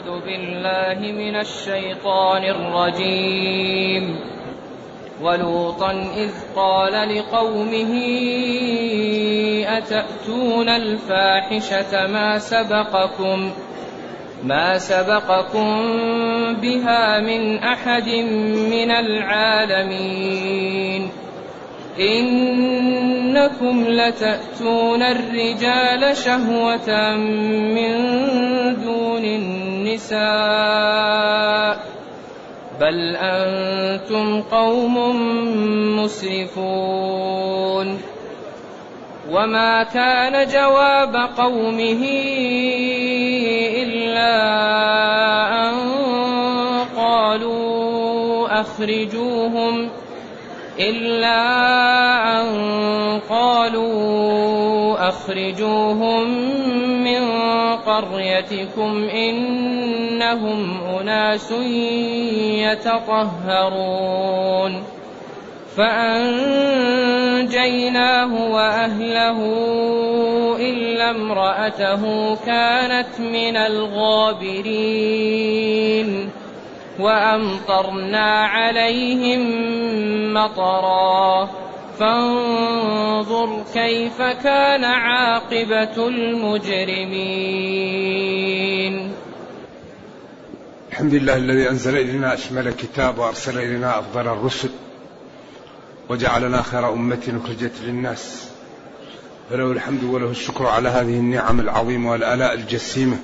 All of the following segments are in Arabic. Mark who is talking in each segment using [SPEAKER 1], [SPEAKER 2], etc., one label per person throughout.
[SPEAKER 1] أعوذ بالله من الشيطان الرجيم. ولوطا إذ قال لقومه أتأتون الفاحشة ما سبقكم؟ ما سبقكم بها من أحد من العالمين. إنكم لتأتون الرجال شهوة من دون النساء بل أنتم قوم مسرفون وما كان جواب قومه إلا أن قالوا أخرجوهم إلا أن قالوا أخرجوهم من قريتكم إنهم أناس يتطهرون. فأنجيناه وأهله إلا امرأته كانت من الغابرين. وأمطرنا عليهم مطرا. فانظر كيف كان عاقبة المجرمين.
[SPEAKER 2] الحمد لله الذي أنزل إلينا أشمل كتاب وأرسل إلينا أفضل الرسل وجعلنا خير أمة أخرجت للناس. فله الحمد وله الشكر على هذه النعم العظيمة والآلاء الجسيمة.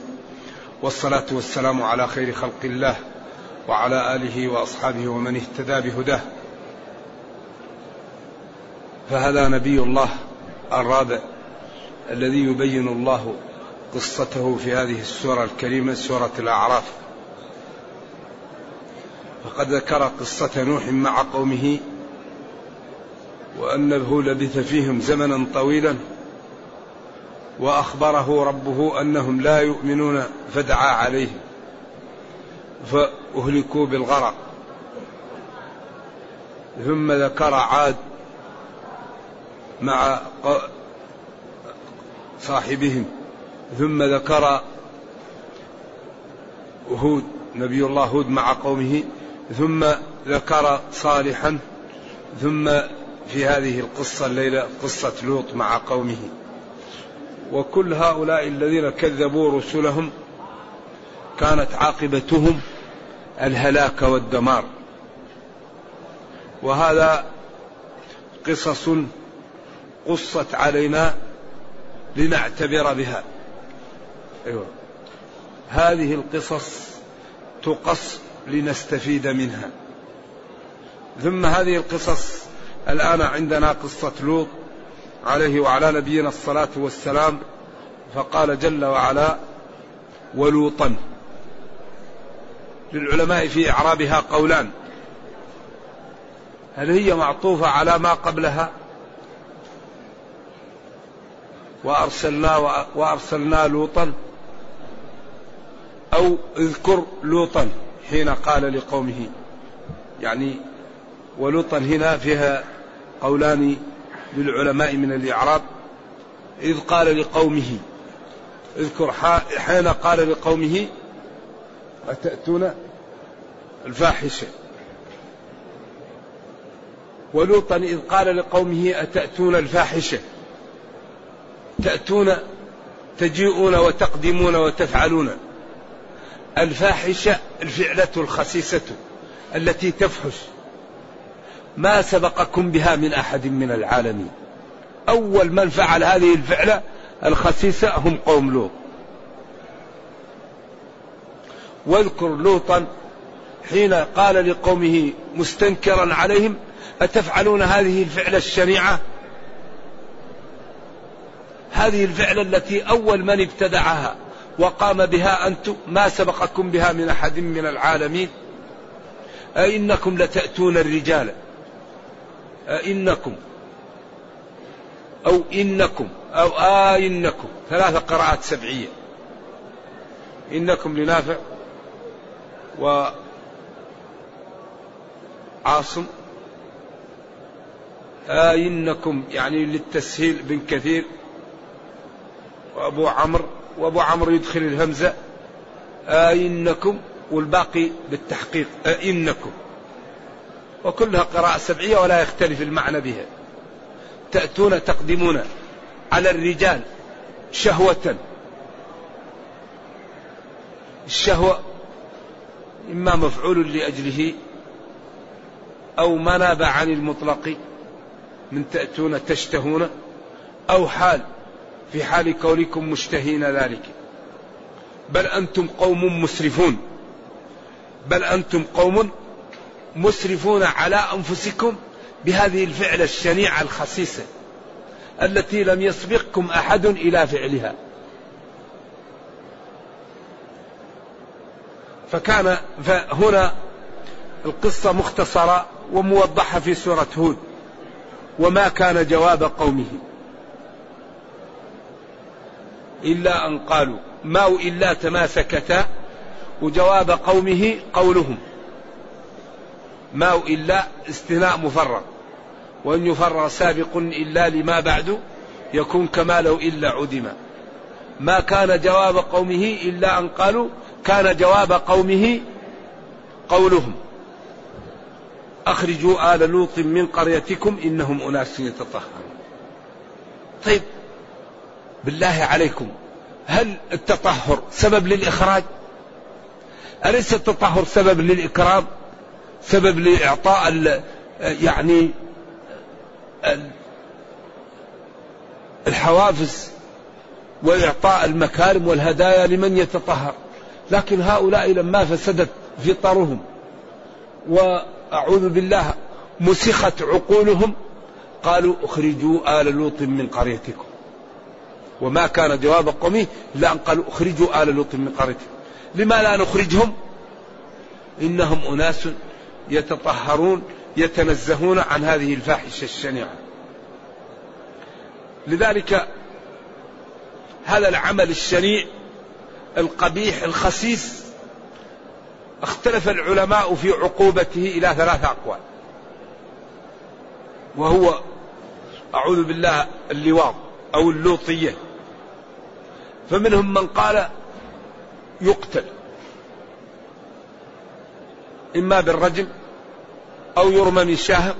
[SPEAKER 2] والصلاة والسلام على خير خلق الله. وعلى آله وأصحابه ومن اهتدى بهداه. فهذا نبي الله الرابع الذي يبين الله قصته في هذه السورة الكريمة سورة الأعراف. فقد ذكر قصة نوح مع قومه وأنه لبث فيهم زمنا طويلا وأخبره ربه أنهم لا يؤمنون فدعا عليهم فأهلكوا بالغرق. ثم ذكر عاد مع صاحبهم. ثم ذكر هود نبي الله هود مع قومه. ثم ذكر صالحا. ثم في هذه القصة الليلة قصة لوط مع قومه. وكل هؤلاء الذين كذبوا رسلهم كانت عاقبتهم. الهلاك والدمار. وهذا قصص قصت علينا لنعتبر بها. أيوة. هذه القصص تقص لنستفيد منها. ثم هذه القصص الآن عندنا قصة لوط عليه وعلى نبينا الصلاة والسلام فقال جل وعلا ولوطا. للعلماء في إعرابها قولان. هل هي معطوفة على ما قبلها؟ وأرسلنا وأرسلنا لوطا. أو اذكر لوطا حين قال لقومه. يعني ولوطا هنا فيها قولان للعلماء من الإعراب. إذ قال لقومه اذكر حين قال لقومه أتأتون الفاحشة؟ ولوطا إذ قال لقومه أتأتون الفاحشة؟ تأتون تجيئون وتقدمون وتفعلون. الفاحشة الفعلة الخسيسة التي تفحش. ما سبقكم بها من أحد من العالمين. أول من فعل هذه الفعلة الخسيسة هم قوم لوط. واذكر لوطا حين قال لقومه مستنكرا عليهم أتفعلون هذه الفعلة الشنيعة؟ هذه الفعلة التي أول من ابتدعها وقام بها أنتم ما سبقكم بها من أحد من العالمين؟ أئنكم لتأتون الرجال. أئنكم. أو إنكم. أو آئنكم. ثلاث قراءات سبعية. إنكم لنافع. وعاصم آئنكم يعني للتسهيل بن كثير وأبو عمرو وأبو عمرو يدخل الهمزة آئنكم والباقي بالتحقيق أئنكم وكلها قراءة سبعية ولا يختلف المعنى بها. تأتون تقدمون على الرجال شهوة. الشهوة إما مفعول لأجله أو مناب عن المطلق من تأتون تشتهون أو حال في حال كونكم مشتهين ذلك. بل أنتم قوم مسرفون. بل أنتم قوم مسرفون على أنفسكم بهذه الفعلة الشنيعة الخسيسة التي لم يسبقكم أحد إلى فعلها. فكان فهنا القصة مختصرة وموضحة في سورة هود وما كان جواب قومه. إلا أن قالوا ما إلا تماسكتا وجواب قومه قولهم. ما إلا استثناء مفرغ وإن يفرغ سابق إلا لما بعد يكون كما لو إلا عدم. ما كان جواب قومه إلا أن قالوا كان جواب قومه قولهم. أخرجوا آل لوط من قريتكم إنهم أناس يتطهرون. طيب بالله عليكم هل التطهر سبب للإخراج؟ أليس التطهر سبب للإكرام؟ سبب لإعطاء يعني الحوافز وإعطاء المكارم والهدايا لمن يتطهر؟ لكن هؤلاء لما فسدت فطرهم وأعوذ بالله مسخت عقولهم قالوا أخرجوا آل لوط من قريتكم. وما كان جواب قومه إلا أن قالوا أخرجوا آل لوط من قريتكم. لما لا نخرجهم؟ إنهم أناس يتطهرون يتنزهون عن هذه الفاحشة الشنيعة. لذلك هذا العمل الشنيع القبيح الخسيس اختلف العلماء في عقوبته إلى ثلاثة أقوال. وهو أعوذ بالله اللواط أو اللوطية. فمنهم من قال يقتل. إما بالرجم أو يرمى من شاهق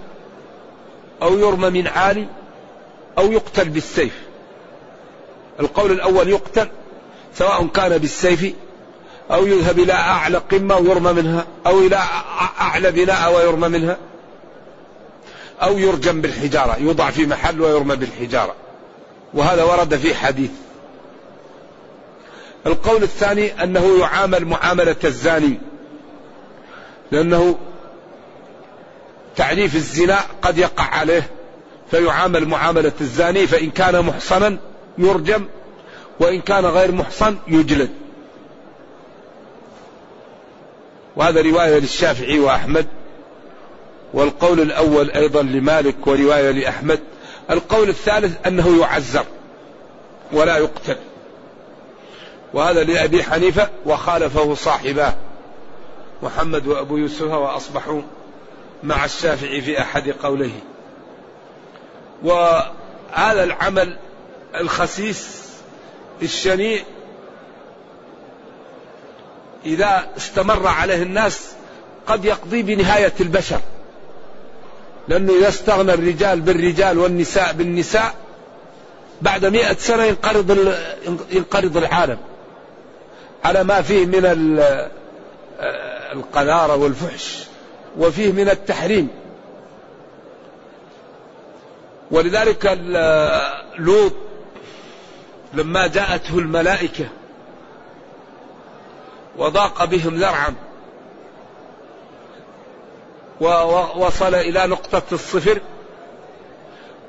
[SPEAKER 2] أو يرمى من عالي أو يقتل بالسيف. القول الأول يقتل سواء كان بالسيف أو يذهب إلى أعلى قمة ويرمى منها أو إلى أعلى بناء ويرمى منها أو يرجم بالحجارة يوضع في محل ويرمى بالحجارة. وهذا ورد في حديث. القول الثاني أنه يعامل معاملة الزاني لأنه تعريف الزنا قد يقع عليه فيعامل معاملة الزاني فإن كان محصنا يرجم وإن كان غير محصن يجلد. وهذا رواية للشافعي وأحمد والقول الأول أيضا لمالك ورواية لأحمد. القول الثالث أنه يعزر ولا يقتل. وهذا لأبي حنيفة وخالفه صاحباه محمد وأبو يوسف وأصبحوا مع الشافعي في أحد قوله وهذا العمل الخسيس الشنيع إذا استمر عليه الناس قد يقضي بنهاية البشر. لأنه إذا استغنى الرجال بالرجال والنساء بالنساء بعد مئة سنة ينقرض ينقرض العالم. على ما فيه من القذارة والفحش وفيه من التحريم. ولذلك لوط لما جاءته الملائكة وضاق بهم ذرعا. ووصل إلى نقطة الصفر.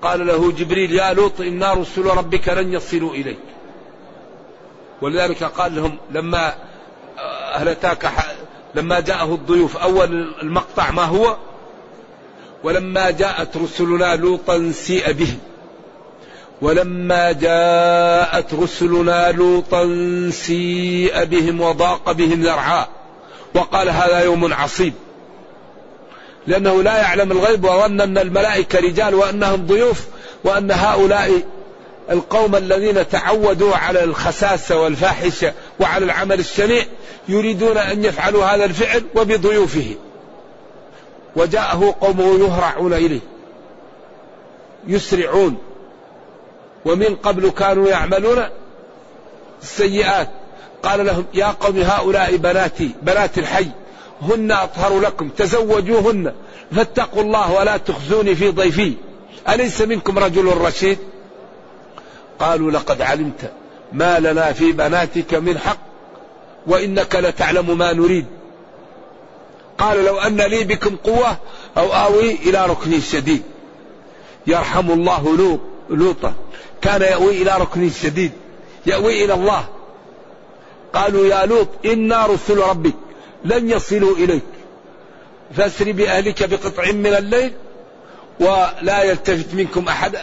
[SPEAKER 2] قال له جبريل يا لوط إنا رسل ربك لن يصلوا إليك. ولذلك قال لهم لما هل أتاك لما جاءه الضيوف أول المقطع ما هو؟ ولما جاءت رسلنا لوطا سيء بهم. ولما جاءت رسلنا لوطا سيء بهم وضاق بهم ذرعا وقال هذا يوم عصيب. لأنه لا يعلم الغيب وظن أن الملائكة رجال وأنهم ضيوف وأن هؤلاء القوم الذين تعودوا على الخساسة والفاحشة وعلى العمل الشنيع يريدون أن يفعلوا هذا الفعل وبضيوفه. وجاءه قومه يهرعون إليه يسرعون. ومن قبل كانوا يعملون السيئات. قال لهم يا قوم هؤلاء بناتي بنات الحي هن أطهر لكم تزوجوهن فاتقوا الله ولا تخزوني في ضيفي. أليس منكم رجل رشيد؟ قالوا لقد علمت ما لنا في بناتك من حق وإنك لتعلم ما نريد. قال لو أن لي بكم قوة أو آوي إلى ركن شديد يرحم الله لوط لوطا كان يأوي إلى ركن شديد يأوي إلى الله. قالوا يا لوط إنا رسل ربك لن يصلوا إليك. فاسر بأهلك بقطع من الليل ولا يلتفت منكم أحد.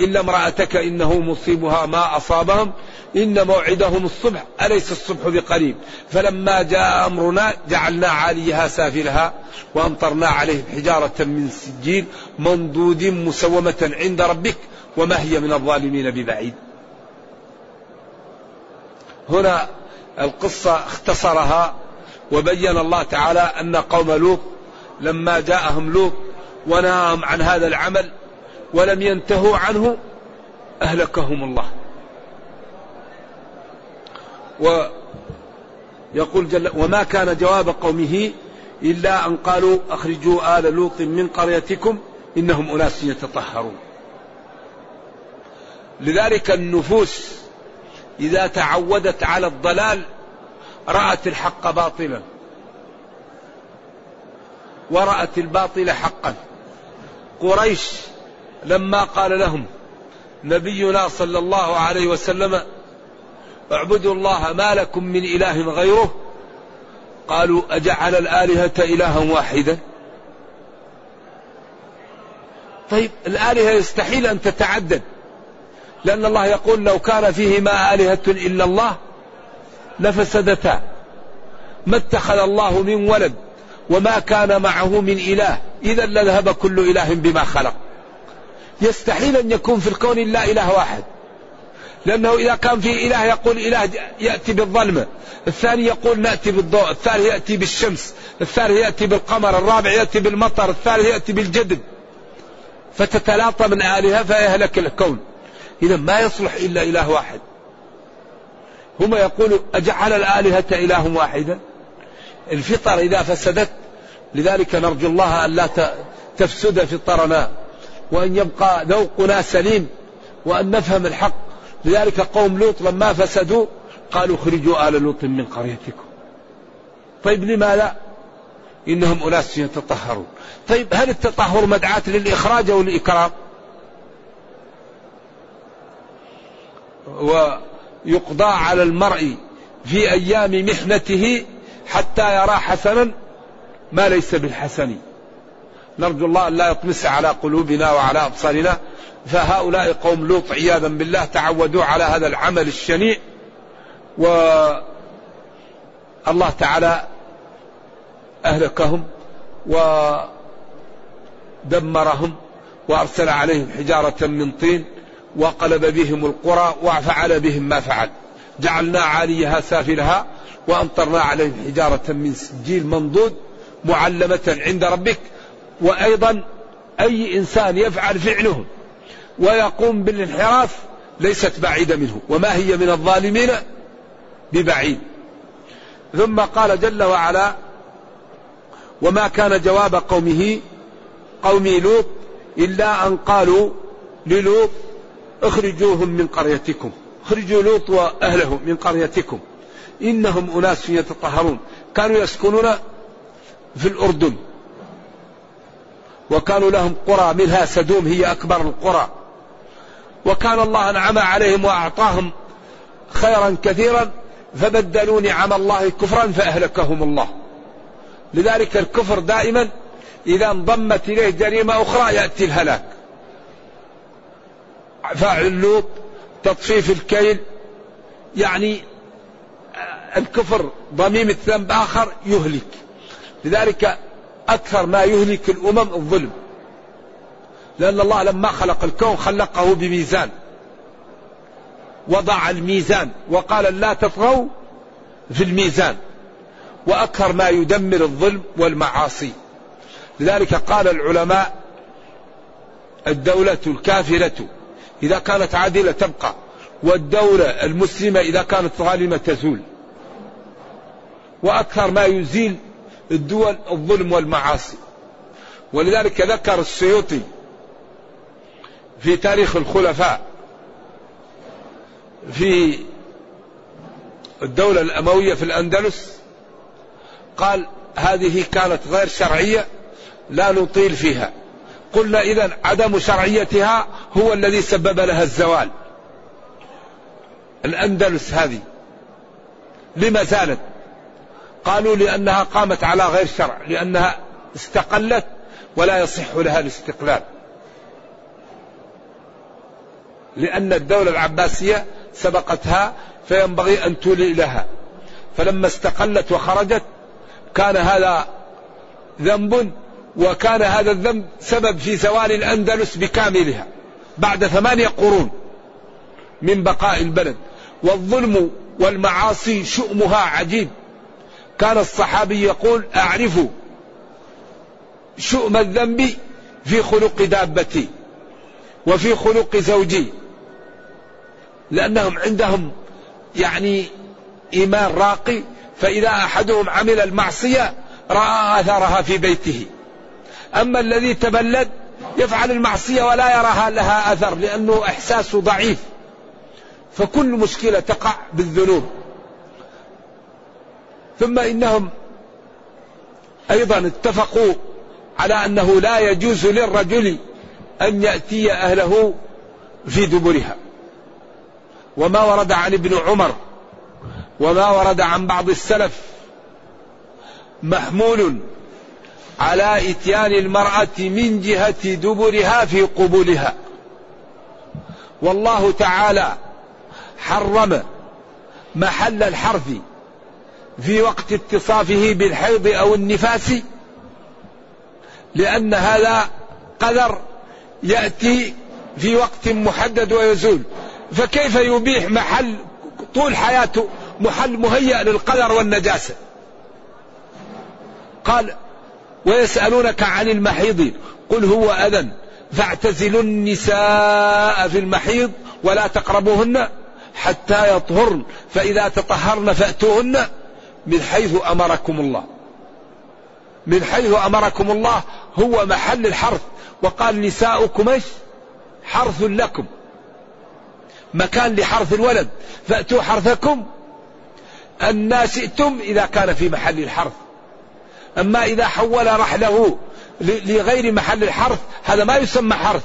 [SPEAKER 2] إلا امرأتك إنه مصيبها ما أصابهم إن موعدهم الصبح أليس الصبح بقريب؟ فلما جاء أمرنا جعلنا عاليها سافلها وأمطرنا عليهم حجارة من سجيل منضود مسومة عند ربك وما هي من الظالمين ببعيد. هنا القصة اختصرها وبين الله تعالى أن قوم لوط لما جاءهم لوط ونهاهم عن هذا العمل ولم ينتهوا عنه أهلكهم الله. ويقول جل وما كان جواب قومه إلا أن قالوا أخرجوا آل لوط من قريتكم إنهم أناس يتطهرون. لذلك النفوس إذا تعودت على الضلال رأت الحق باطلا. ورأت الباطل حقا. قريش لما قال لهم نبينا صلى الله عليه وسلم اعبدوا الله ما لكم من إله غيره قالوا أجعل الآلهة إلها واحدا؟ طيب الآلهة يستحيل أن تتعدد لأن الله يقول لو كان فيهما آلهة إلا الله لفسدتا. ما اتخذ الله من ولد وما كان معه من إله إذا لذهب كل إله بما خلق. يستحيل أن يكون في الكون إلا إله واحد. لأنه إذا كان في إله يقول إله يأتي بالظلمة الثاني يقول نأتي بالضوء الثالث يأتي بالشمس الثالث يأتي بالقمر الرابع يأتي بالمطر الثالث يأتي بالجدب فتتلاطم الآلهة فيهلك الكون. إذا ما يصلح إلا إله واحد. هم يقولوا أجعل الآلهة إله واحدا؟ الفطر إذا فسدت لذلك نرجو الله أن لا تفسد فطرنا. وأن يبقى ذوقنا سليم وأن نفهم الحق. لذلك قوم لوط لما فسدوا قالوا اخرجوا آل لوط من قريتكم. طيب لماذا إنهم أناس يتطهرون. طيب هل التطهر مدعاة للإخراج أو الإكرام ويقضى على المرء في أيام محنته حتى يرى حسنا ما ليس بالحسن. نرجو الله أن لا يطمس على قلوبنا وعلى أبصارنا فهؤلاء قوم لوط عياذا بالله تعودوا على هذا العمل الشنيع والله تعالى أهلكهم ودمرهم وأرسل عليهم حجارة من طين وقلب بهم القرى وفعل بهم ما فعل. جعلنا عاليها سافلها وأمطرنا عليهم حجارة من سجيل منضود معلمة عند ربك. وأيضا أي إنسان يفعل فعله ويقوم بالانحراف ليست بعيدة منه. وما هي من الظالمين؟ ببعيد. ثم قال جل وعلا وما كان جواب قومه قوم لوط إلا أن قالوا للوط اخرجوهم من قريتكم. اخرجوا لوط وأهله من قريتكم. إنهم أناس يتطهرون. كانوا يسكنون في الأردن. وكانوا لهم قرى منها سدوم هي أكبر القرى. وكان الله أنعم عليهم وأعطاهم خيرا كثيرا فبدلوا نعم الله كفرا فأهلكهم الله. لذلك الكفر دائما إذا انضمت إليه جريمة أخرى يأتي الهلاك. فاعل لوط تطفيف الكيل يعني الكفر ضميم الذنب آخر يهلك. لذلك أكثر ما يهلك الأمم الظلم. لأن الله لما خلق الكون خلقه بميزان. وضع الميزان. وقال لا تطغوا في الميزان. وأكثر ما يدمر الظلم والمعاصي. لذلك قال العلماء الدولة الكافرة إذا كانت عادلة تبقى. والدولة المسلمة إذا كانت ظالمة تزول. وأكثر ما يزيل الدول الظلم والمعاصي. ولذلك ذكر السيوطي في تاريخ الخلفاء في الدولة الأموية في الأندلس قال هذه كانت غير شرعية لا نطيل فيها. قلنا إذا عدم شرعيتها هو الذي سبب لها الزوال. الأندلس هذه. لما زالت؟ قالوا لأنها قامت على غير شرع لأنها استقلت ولا يصح لها الاستقلال. لأن الدولة العباسية سبقتها فينبغي أن تولي لها فلما استقلت وخرجت كان هذا ذنب وكان هذا الذنب سبب في زوال الأندلس بكاملها بعد ثمانية قرون من بقاء البلد. والظلم والمعاصي شؤمها عجيب. كان الصحابي يقول أعرف شؤم الذنب في خلق دابتي وفي خلق زوجي لأنهم عندهم يعني إيمان راقي فإذا أحدهم عمل المعصية رأى أثرها في بيته. أما الذي تبلد يفعل المعصية ولا يراها لها أثر لأنه إحساسه ضعيف. فكل مشكلة تقع بالذنوب. ثم إنهم أيضا اتفقوا على أنه لا يجوز للرجل أن يأتي أهله في دبرها. وما ورد عن ابن عمر وما ورد عن بعض السلف محمول على إتيان المرأة من جهة دبرها في قبولها. والله تعالى حرم محل الحرث في وقت اتصافه بالحيض أو النفاس لأن هذا قدر يأتي في وقت محدد ويزول. فكيف يبيح محل طول حياته محل مهيأ للقدر والنجاسة؟ قال ويسألونك عن المحيض قل هو أذى فاعتزلوا النساء في المحيض ولا تقربوهن حتى يطهرن فإذا تطهرن فأتوهن. من حيث أمركم الله. من حيث أمركم الله هو محل الحرث. وقال نساؤكم إيش؟ حرث لكم. مكان لحرث الولد. فأتوا حرثكم. أن شئتم إذا كان في محل الحرث. أما إذا حول رحله لغير محل الحرث هذا ما يسمى حرث.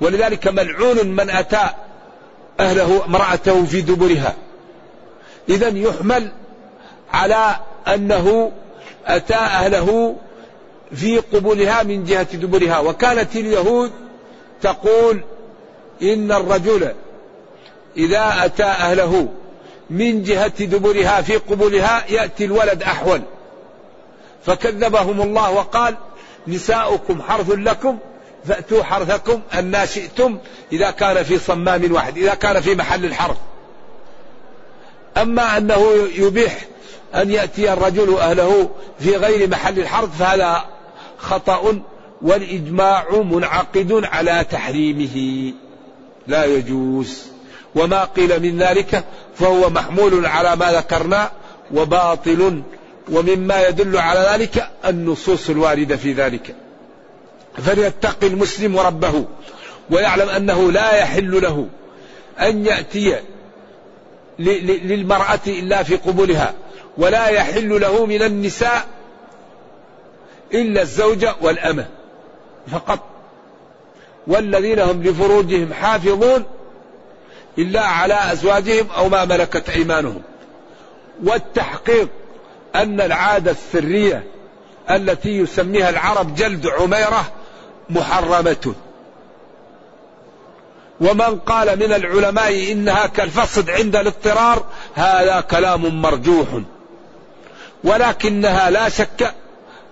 [SPEAKER 2] ولذلك ملعون من أتى أهله امرأته في دبرها. إذا يحمل على أنه أتى أهله في قبولها من جهة دبرها. وكانت اليهود تقول إن الرجل إذا أتى أهله من جهة دبرها في قبولها يأتي الولد أحول. فكذبهم الله وقال نساؤكم حرث لكم فأتوا حرثكم أن شئتم إذا كان في صمام واحد إذا كان في محل الحرث. أما أنه يبيح أن يأتي الرجل أهله في غير محل الحرث فهذا خطأ والإجماع منعقد على تحريمه. لا يجوز. وما قيل من ذلك فهو محمول على ما ذكرنا وباطل ومما يدل على ذلك النصوص الواردة في ذلك. فليتقي المسلم ربه ويعلم أنه لا يحل له أن يأتي للمرأة إلا في قبولها ولا يحل له من النساء إلا الزوجة والأمة فقط. والذين هم لفروجهم حافظون إلا على أزواجهم أو ما ملكت أيمانهم. والتحقيق أن العادة السرية التي يسميها العرب جلد عميرة محرمة. ومن قال من العلماء إنها كالفصد عند الاضطرار هذا كلام مرجوح. ولكنها لا شك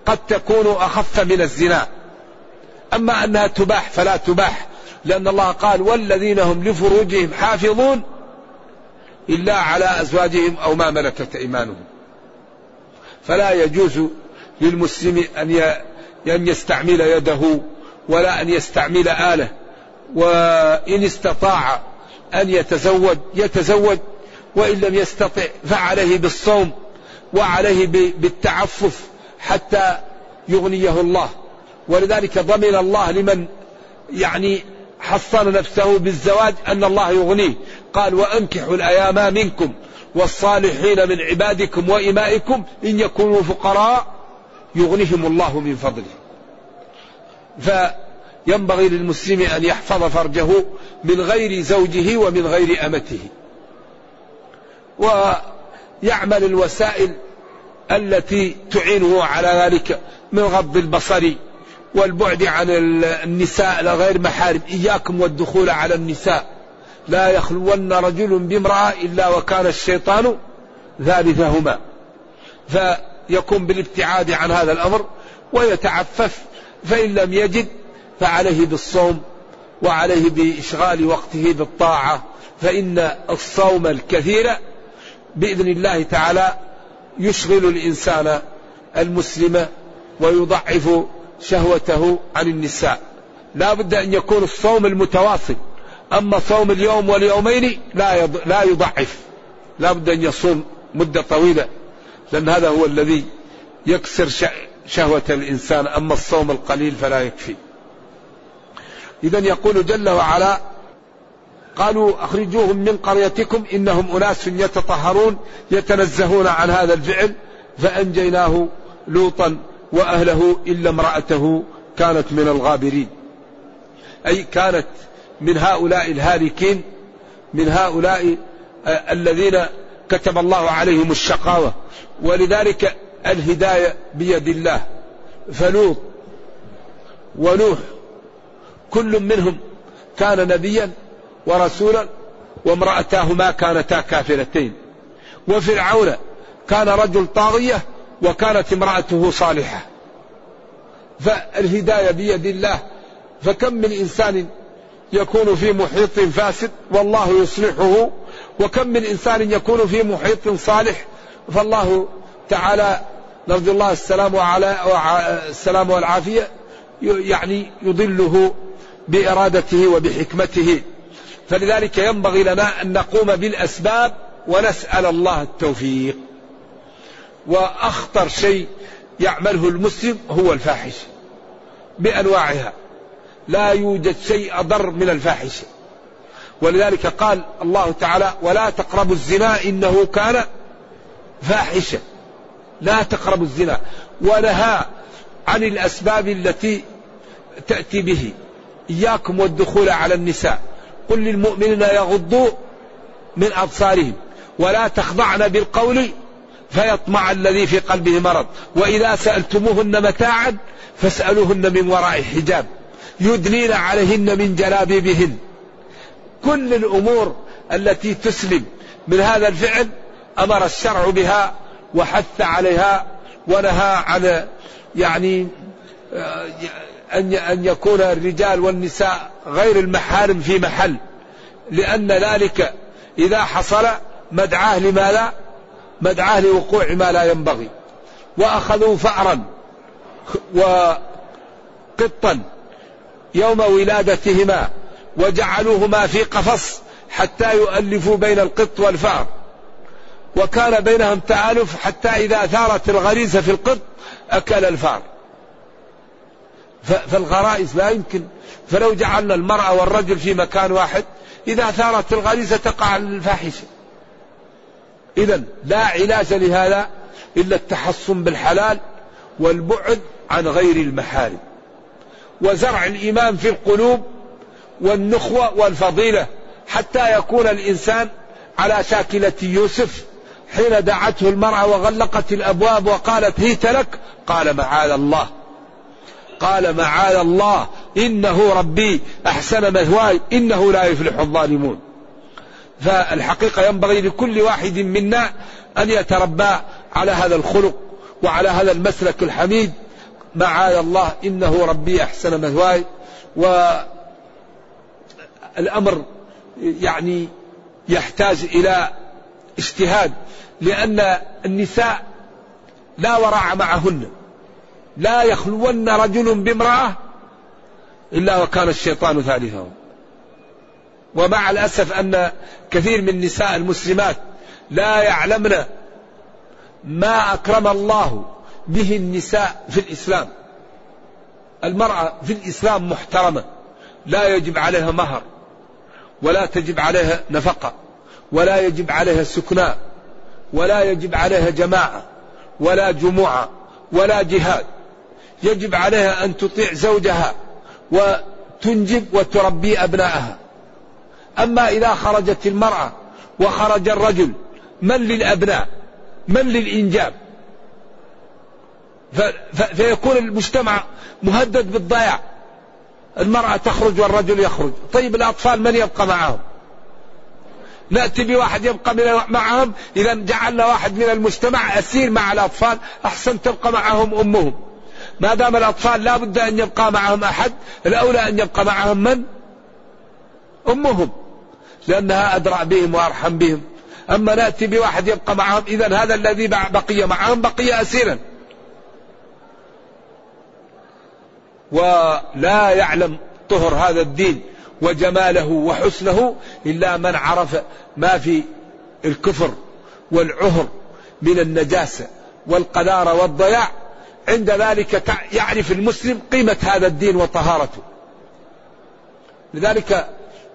[SPEAKER 2] قد تكون أخف من الزنا. أما أنها تباح فلا تباح لأن الله قال والذين هم لفروجهم حافظون إلا على أزواجهم أو ما ملكت أيمانهم فلا يجوز للمسلم أن أن يستعمل يده ولا أن يستعمل آلة. وإن استطاع أن يتزوج يتزوج وإن لم يستطع فعليه بالصوم وعليه بالتعفف حتى يغنيه الله. ولذلك ضمن الله لمن يعني حصن نفسه بالزواج أن الله يغنيه. قال وأنكحوا الأيام منكم والصالحين من عبادكم وإمائكم إن يكونوا فقراء يغنيهم الله من فضله. فينبغي للمسلم أن يحفظ فرجه من غير زوجه ومن غير أمته. ويعمل الوسائل التي تعينه على ذلك من غض البصر والبعد عن النساء لغير محارم. إياكم والدخول على النساء. لا يخلون رجل بامرأة إلا وكان الشيطان ثالثهما فيكون بالابتعاد عن هذا الأمر ويتعفف. فإن لم يجد فعليه بالصوم وعليه بإشغال وقته بالطاعة فإن الصوم الكثير بإذن الله تعالى يشغل الإنسان المسلم ويضعف شهوته عن النساء. لا بد أن يكون الصوم المتواصل أما صوم اليوم واليومين لا لا يضعف. لا بد أن يصوم مدة طويلة لأن هذا هو الذي يكسر شهوة الإنسان أما الصوم القليل فلا يكفي. إذا يقول جل وعلا قالوا أخرجوهم من قريتكم إنهم أناس يتطهرون يتنزهون عن هذا الفعل فأنجيناه لوطا وأهله إلا امرأته كانت من الغابرين. أي كانت من هؤلاء الهالكين من هؤلاء آه، الذين كتب الله عليهم الشقاوة. ولذلك الهداية بيد الله. فلوط ونوح كل منهم كان نبيا ورسولا وامرأتاه ما كانتا كافرتين. وفرعون كان رجل طاغية وكانت امرأته صالحة. فالهداية بيد الله. فكم من إنسان يكون في محيط فاسد والله يصلحه. وكم من إنسان يكون في محيط صالح فالله تعالى نرجو الله السلام وعلى السلام والعافية يعني يضله بإرادته وبحكمته. فلذلك ينبغي لنا أن نقوم بالأسباب ونسأل الله التوفيق. وأخطر شيء يعمله المسلم هو الفاحشة بأنواعها. لا يوجد شيء أضر من الفاحشة ولذلك قال الله تعالى ولا تقربوا الزنا إنه كان فاحشة لا تقربوا الزنا. ونهى عن الأسباب التي تأتي به. إياكم والدخول على النساء. قل للمؤمنين يغضوا من أبصارهم ولا تخضعن بالقول فيطمع الذي في قلبه مرض. وإذا سألتموهن متاعا فاسألوهن من وراء حجاب. يدنين عليهن من جلابيبهن. كل الأمور التي تسلم من هذا الفعل أمر الشرع بها وحث عليها ونهى عن يعني آه، أن أن يكون الرجال والنساء غير المحارم في محل. لأن ذلك إذا حصل مدعاه لماذا؟ مدعاه لوقوع ما لا ينبغي. وأخذوا فأرا وقطا يوم ولادتهما وجعلوهما في قفص حتى يؤلفوا بين القط والفأر. وكان بينهم تآلف حتى إذا ثارت الغريزة في القط أكل الفأر. فالغرائز لا يمكن. فلو جعلنا المرأة والرجل في مكان واحد إذا ثارت الغريزة تقع الفاحشة. إذا لا علاج لهذا إلا التحصن بالحلال والبعد عن غير المحارم. وزرع الإيمان في القلوب والنخوة والفضيلة حتى يكون الإنسان على شاكلة يوسف حين دعته المرأة وغلقت الأبواب وقالت هيت لك؟ قال معاذ الله. قال معاذ الله إنه ربي أحسن مثواي إنه لا يفلح الظالمون. فالحقيقة ينبغي لكل واحد منا أن يتربى على هذا الخلق وعلى هذا المسلك الحميد. معاذ الله إنه ربي أحسن مثواي. والأمر يعني يحتاج إلى اجتهاد لأن النساء لا ورع معهن. لا يخلون رجل بامرأة إلا وكان الشيطان ثالثهم. ومع الأسف أن كثير من نساء المسلمات لا يعلمن ما أكرم الله به النساء في الإسلام. المرأة في الإسلام محترمة لا يجب عليها مهر ولا تجب عليها نفقة ولا يجب عليها سكناء ولا يجب عليها جماعة ولا جموعة ولا جهاد. يجب عليها أن تطيع زوجها وتنجب وتربي أبنائها. أما إذا خرجت المرأة وخرج الرجل من للأبناء؟ من للإنجاب؟ فيكون المجتمع مهدد بالضياع. المرأة تخرج والرجل يخرج. طيب الأطفال من يبقى معهم؟ نأتي بواحد يبقى معهم إذا جعلنا واحد من المجتمع أسير مع الأطفال أحسن تبقى معهم أمهم. ما دام الأطفال لا بد أن يبقى معهم أحد الأولى أن يبقى معهم من؟ أمهم لأنها أدرى بهم وأرحم بهم. أما نأتي بواحد يبقى معهم إذا هذا الذي بقي معهم بقي أسيرا. ولا يعلم طهر هذا الدين وجماله وحسنه إلا من عرف ما في الكفر والعهر من النجاسة والقذارة والضياع. عند ذلك يعرف المسلم قيمة هذا الدين وطهارته. لذلك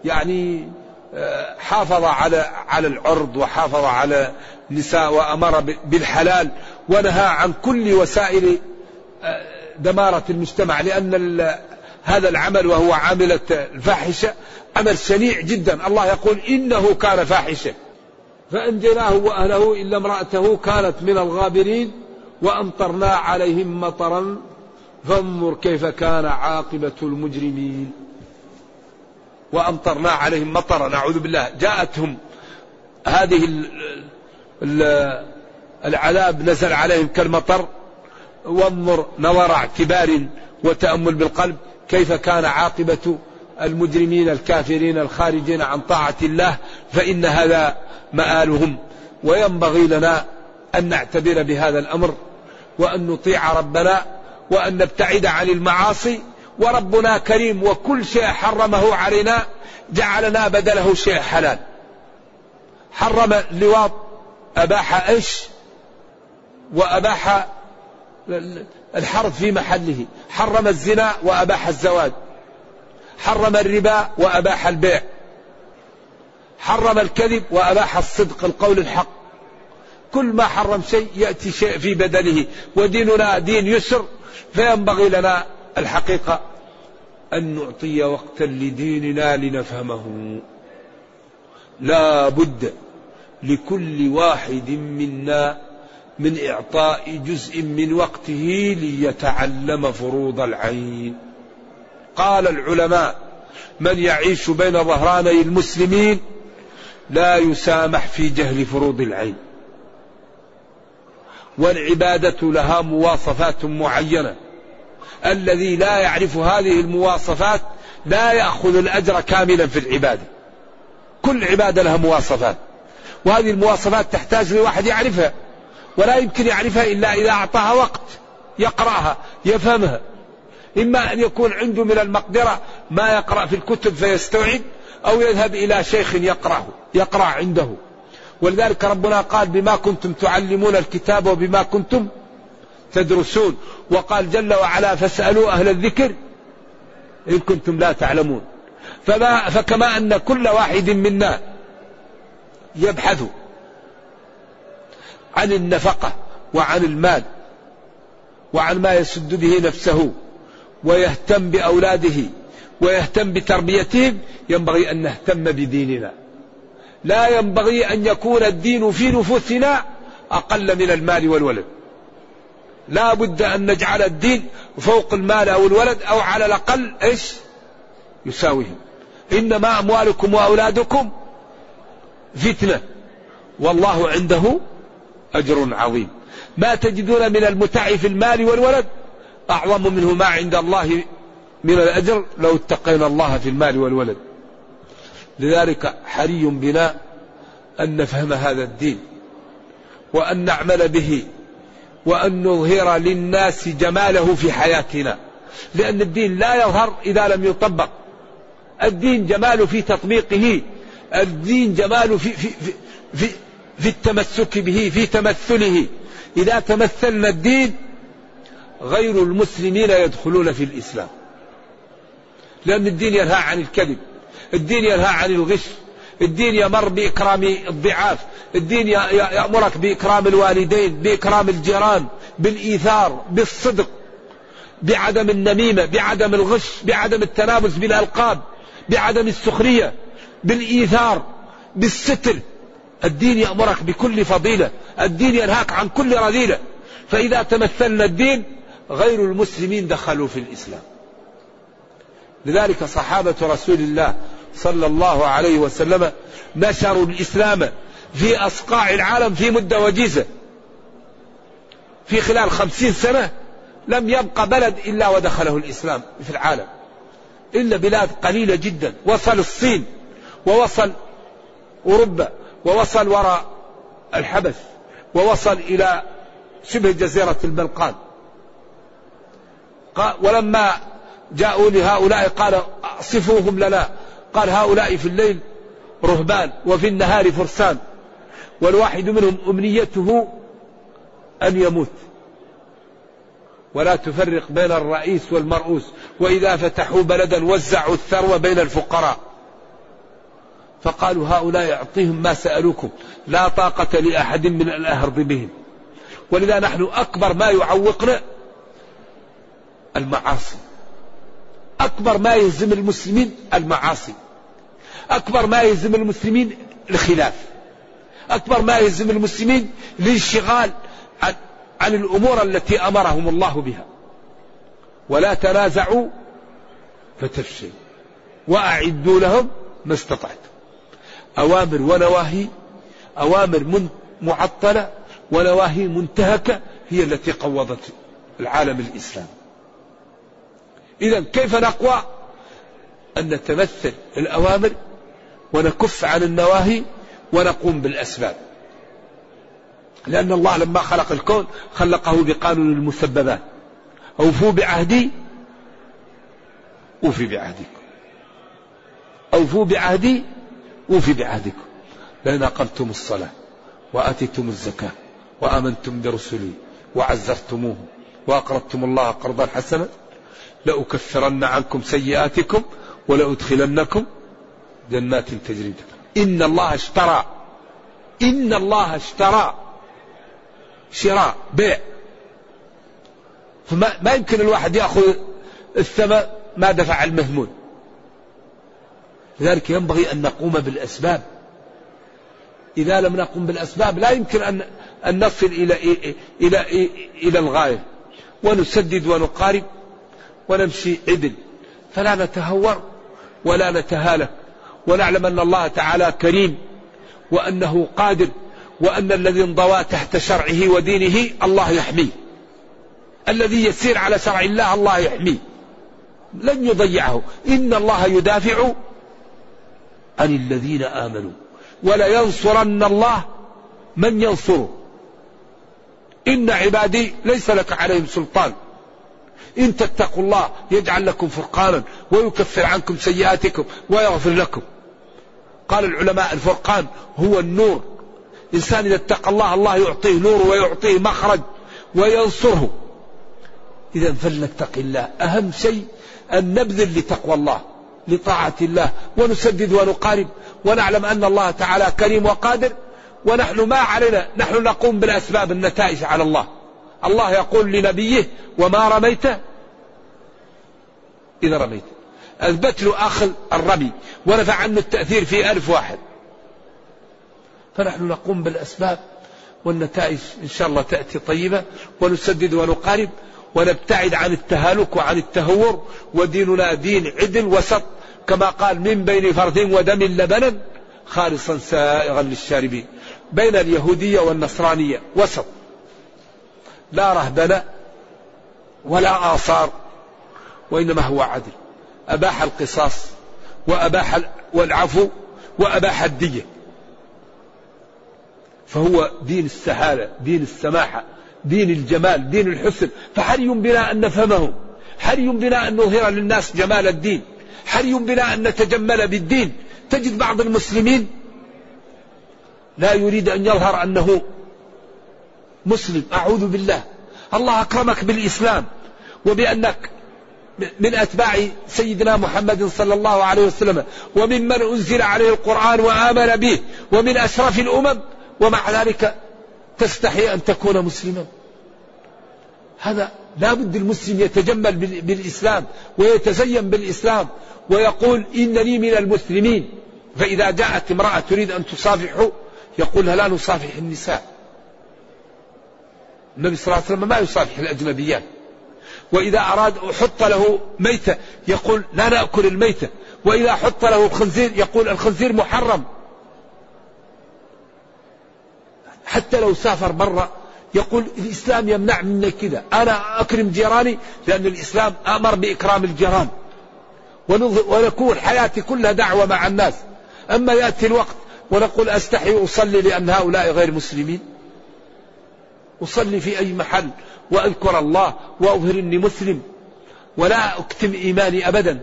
[SPEAKER 2] يعني آه، حافظ على على العرض وحافظ على النساء وأمر بالحلال ونهى عن كل وسائل آه، دمارة المجتمع لأن هذا العمل وهو عاملة الفاحشة عمل شنيع جدا. الله يقول إنه كان فاحشة. فأنجيناه وأهله إلا امرأته كانت من الغابرين. وأمطرنا عليهم مطرا. فانظر كيف كان عاقبة المجرمين. وأمطرنا عليهم مطرا. نعوذ بالله. جاءتهم هذه ال ال العذاب نزل عليهم كالمطر. وانظر نظر اعتبار وتأمل بالقلب. كيف كان عاقبة المجرمين الكافرين الخارجين عن طاعة الله. فإن هذا مآلهم. وينبغي لنا أن نعتبر بهذا الأمر وأن نطيع ربنا وأن نبتعد عن المعاصي وربنا كريم وكل شيء حرمه علينا جعلنا بدله شيء حلال. حرم اللواط أباح إيش وأباح الحرث في محله. حرم الزنا وأباح الزواج. حرم الربا وأباح البيع. حرم الكذب وأباح الصدق القول الحق. كل ما حرم شيء يأتي شيء في بدله وديننا دين يسر فينبغي لنا الحقيقة أن نعطي وقتا لديننا لنفهمه. لا بد لكل واحد منا من إعطاء جزء من وقته ليتعلم فروض العين. قال العلماء من يعيش بين ظهراني المسلمين لا يسامح في جهل فروض العين. والعبادة لها مواصفات معينة. الذي لا يعرف هذه المواصفات لا يأخذ الأجر كاملا في العبادة. كل عبادة لها مواصفات. وهذه المواصفات تحتاج لواحد يعرفها. ولا يمكن يعرفها إلا إذا أعطاها وقت يقرأها يفهمها. إما أن يكون عنده من المقدرة ما يقرأ في الكتب فيستوعب أو يذهب إلى شيخ يقرأه يقرأ عنده. ولذلك ربنا قال بما كنتم تعلمون الكتاب وبما كنتم تدرسون. وقال جل وعلا فاسألوا أهل الذكر إن كنتم لا تعلمون. فما فكما أن كل واحد منا يبحث عن النفقة وعن المال وعن ما يسد به نفسه ويهتم بأولاده ويهتم بتربيتهم ينبغي أن نهتم بديننا. لا ينبغي أن يكون الدين في نفوسنا أقل من المال والولد. لا بد أن نجعل الدين فوق المال أو الولد أو على الأقل إيش؟ يساويهم إنما أموالكم وأولادكم فتنة. والله عنده أجر عظيم. ما تجدون من المتع في المال والولد أعظم منه ما عند الله من الأجر لو اتقينا الله في المال والولد. لذلك حري بنا أن نفهم هذا الدين وأن نعمل به وأن نظهر للناس جماله في حياتنا لأن الدين لا يظهر إذا لم يطبق. الدين جماله في تطبيقه الدين جماله في, في, في, في, في التمسك به في تمثله. إذا تمثلنا الدين غير المسلمين يدخلون في الإسلام. لأن الدين ينهى عن الكذب. الدين ينهى عن الغش الدين يمر بإكرام الضعاف الدين يأمرك بإكرام الوالدين بإكرام الجيران بالإيثار بالصدق بعدم النميمة بعدم الغش بعدم التنابز بالألقاب بعدم السخرية بالإيثار بالستر. الدين يأمرك بكل فضيلة الدين ينهاك عن كل رذيلة. فإذا تمثلنا الدين غير المسلمين دخلوا في الإسلام. لذلك صحابة رسول الله صلى الله عليه وسلم نشروا الإسلام في أصقاع العالم في مدة وجيزة. في خلال خمسين سنة لم يبقى بلد إلا ودخله الإسلام في العالم. إلا بلاد قليلة جدا. وصل الصين ووصل أوروبا ووصل وراء الحبس ووصل إلى شبه جزيرة البلقان. ولما جاءوا لهؤلاء قال صفوهم لنا. قال هؤلاء في الليل رهبان وفي النهار فرسان. والواحد منهم أمنيته أن يموت. ولا تفرق بين الرئيس والمرؤوس. وإذا فتحوا بلدا وزعوا الثروة بين الفقراء. فقالوا هؤلاء يعطيهم ما سألوكم. لا طاقة لأحد من الأهرب بهم. ولذا نحن أكبر ما يعوقنا المعاصي. أكبر ما يهزم المسلمين المعاصي. أكبر ما يهزم المسلمين الخلاف. أكبر ما يهزم المسلمين الانشغال عن, عن الأمور التي أمرهم الله بها. ولا تنازعوا فتفشلوا. وأعدوا لهم ما استطعتم أوامر ونواهي أوامر معطلة ونواهي منتهكة هي التي قوضت العالم الإسلامي إذا كيف نقوى؟ أن نتمثل الأوامر ونكف عن النواهي ونقوم بالأسباب. لأن الله لما خلق الكون خلقه بقانون المسببات. أوفوا بعهدي أوفي بعهدكم. أوفوا بعهدي أوفي بعهدكم. لئن أقمتم الصلاة وآتيتم الزكاة وآمنتم برسلي وعزرتموه وأقرضتم الله قرضا حسنا لأكفرن عنكم سيئاتكم ولأدخلنكم جنات تجري إن الله اشترى. إن الله اشترى شراء بيع. فما ما يمكن الواحد يأخذ الثمن ما دفع المهمون. لذلك ينبغي أن نقوم بالأسباب. إذا لم نقم بالأسباب لا يمكن أن أن نصل إلى إلى إلى, إلى الغاية. ونسدد ونقارب. ونمشي عدل فلا نتهور ولا نتهالك ونعلم أن الله تعالى كريم وأنه قادر وأن الذي انضوى تحت شرعه ودينه الله يحميه الذي يسير على شرع الله الله يحميه لن يضيعه. إن الله يدافع عن الذين آمنوا. ولينصرن الله من ينصره. إن عبادي ليس لك عليهم سلطان. إن تتقوا الله يجعل لكم فرقانا ويكفر عنكم سيئاتكم ويغفر لكم. قال العلماء الفرقان هو النور. إنسان إذا اتقى الله الله يعطيه نور ويعطيه مخرج وينصره. إذا فلنتق الله. أهم شيء أن نبذل لتقوى الله لطاعة الله ونسدد ونقارب ونعلم أن الله تعالى كريم وقادر ونحن ما علينا نحن نقوم بالأسباب النتائج على الله. الله يقول لنبيه وما رميت؟ إذا رميت. أثبت له أخذ الرمي ونفع عنه التأثير في ألف واحد. فنحن نقوم بالأسباب والنتائج إن شاء الله تأتي طيبة ونسدد ونقارب ونبتعد عن التهالك وعن التهور وديننا دين عدل وسط كما قال من بين فرد ودم لبنا خالصا سائغا للشاربين. بين اليهودية والنصرانية وسط. لا رهبنة ولا آثار وإنما هو عدل. أباح القصاص وأباح والعفو وأباح الدية. فهو دين السهالة دين السماحة دين الجمال دين الحسن. فحري بنا أن نفهمه. حري بنا أن نظهر للناس جمال الدين. حري بنا أن نتجمل بالدين. تجد بعض المسلمين لا يريد أن يظهر أنه مسلم أعوذ بالله. الله أكرمك بالإسلام وبأنك من أتباع سيدنا محمد صلى الله عليه وسلم وممن أنزل عليه القرآن وآمن به ومن أشرف الأمم ومع ذلك تستحي أن تكون مسلما. هذا لا بد المسلم يتجمل بالإسلام ويتزين بالإسلام ويقول إنني من المسلمين. فإذا جاءت امرأة تريد أن تصافحه يقول لا نصافح النساء. النبي صلى الله عليه وسلم ما يصافح الأجنبيات. وإذا أراد حط له ميتة يقول لا نأكل الميتة. وإذا حط له الخنزير يقول الخنزير محرم. حتى لو سافر برا يقول الإسلام يمنع مني كذا. أنا أكرم جيراني لأن الإسلام أمر بإكرام الجيران. ونكون حياتي كلها دعوة مع الناس. أما يأتي الوقت ونقول أستحي أصلي لأن هؤلاء غير مسلمين. أصلي في أي محل وأذكر الله وأظهر إني مسلم ولا أكتم إيماني أبدا.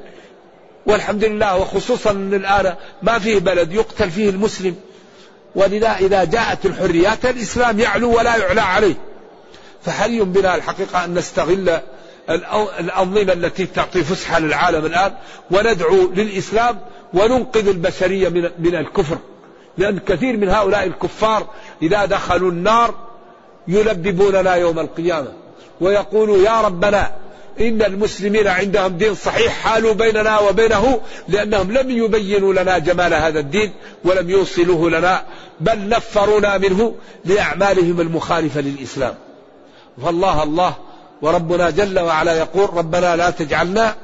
[SPEAKER 2] والحمد لله وخصوصا أن الآن ما فيه بلد يقتل فيه المسلم. ولذا إذا جاءت الحريات الإسلام يعلو ولا يعلى عليه. فحري بنا الحقيقة أن نستغل الأنظمة التي تعطي فسحة للعالم الآن وندعو للإسلام وننقذ البشرية من الكفر؟ لأن كثير من هؤلاء الكفار إذا دخلوا النار يلببوننا يوم القيامة ويقولوا يا ربنا إن المسلمين عندهم دين صحيح حالوا بيننا وبينه لأنهم لم يبينوا لنا جمال هذا الدين ولم يوصلوه لنا بل نفرونا منه لأعمالهم المخالفة للإسلام. فالله الله وربنا جل وعلا يقول ربنا لا تجعلنا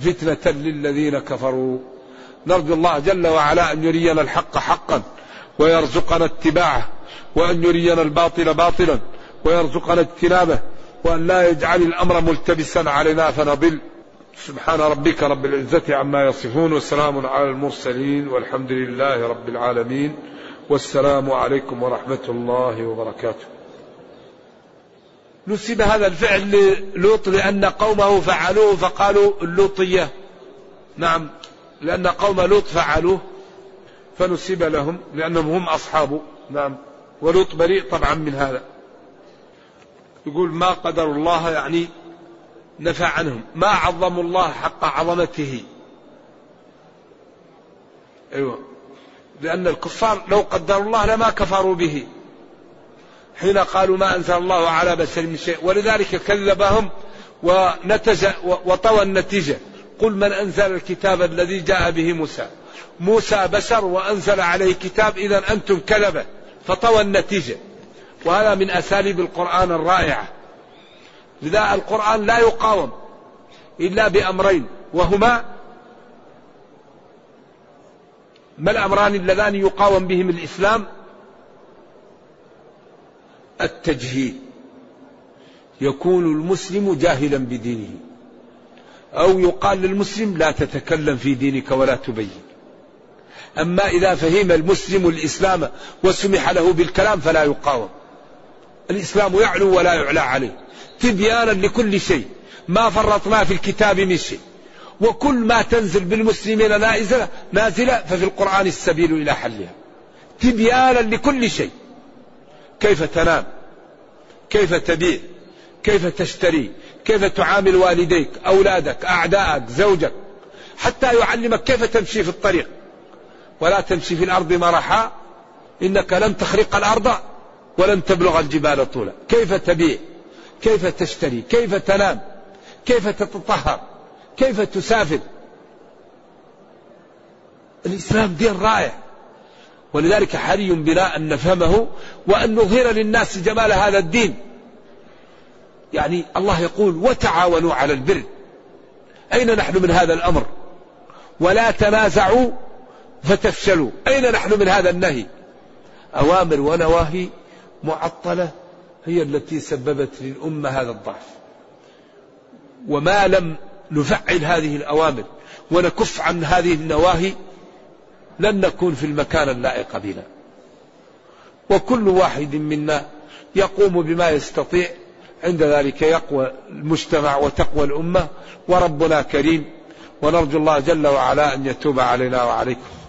[SPEAKER 2] فتنة للذين كفروا. نرجو الله جل وعلا أن يرينا الحق حقا. ويرزقنا اتباعه وأن يرينا الباطل باطلا ويرزقنا اجتنابه وأن لا يجعل الأمر ملتبسا علينا فنضل. سبحان ربك رب العزة عما يصفون وسلام على المرسلين والحمد لله رب العالمين والسلام عليكم ورحمة الله وبركاته. نسب هذا الفعل للوط لأن قومه فعلوه فقالوا اللوطية نعم لأن قوم لوط فعلوه. فنسب لهم لأنهم هم أصحابه نعم. ولوط بريء طبعا من هذا. يقول ما قدر الله يعني نفى عنهم. ما عظموا الله حق عظمته. أيوة. لأن الكفار لو قدروا الله لما كفروا به. حين قالوا ما أنزل الله على بشر من شيء. ولذلك كذبهم ونتج وطوى النتيجة. قل من أنزل الكتاب الذي جاء به موسى. موسى بشر وأنزل عليه كتاب إذا أنتم كذبة فطوى النتيجة. وهذا من أساليب القرآن الرائعة. لذا القرآن لا يقاوم إلا بأمرين. وهما ما الأمران اللذان يقاوم بهم الإسلام؟ التجهيل. يكون المسلم جاهلا بدينه. أو يقال للمسلم لا تتكلم في دينك ولا تبين. أما إذا فهم المسلم الإسلام وسمح له بالكلام فلا يقاوم. الإسلام يعلو ولا يعلى عليه. تبيانا لكل شيء. ما فرطنا في الكتاب من شيء. وكل ما تنزل بالمسلمين نازلة نازلة ففي القرآن السبيل إلى حلها. تبيانا لكل شيء. كيف تنام؟ كيف تبيع؟ كيف تشتري؟ كيف تعامل والديك أولادك أعدائك زوجك؟ حتى يعلمك كيف تمشي في الطريق. ولا تمشي في الأرض مرحا إنك لن تخرق الأرض ولن تبلغ الجبال طولا. كيف تبيع؟ كيف تشتري؟ كيف تنام؟ كيف تتطهر؟ كيف تسافر؟ الإسلام دين رائع. ولذلك حري بنا أن نفهمه وأن نظهر للناس جمال هذا الدين. يعني الله يقول وتعاونوا على البر أين نحن من هذا الأمر؟ ولا تنازعوا فتفشلوا. أين نحن من هذا النهي؟ أوامر ونواهي معطلة هي التي سببت للأمة هذا الضعف. وما لم نفعل هذه الأوامر ونكف عن هذه النواهي لن نكون في المكان اللائق بنا. وكل واحد منا يقوم بما يستطيع. عند ذلك يقوى المجتمع وتقوى الأمة. وربنا كريم. ونرجو الله جل وعلا أن يتوب علينا وعليكم.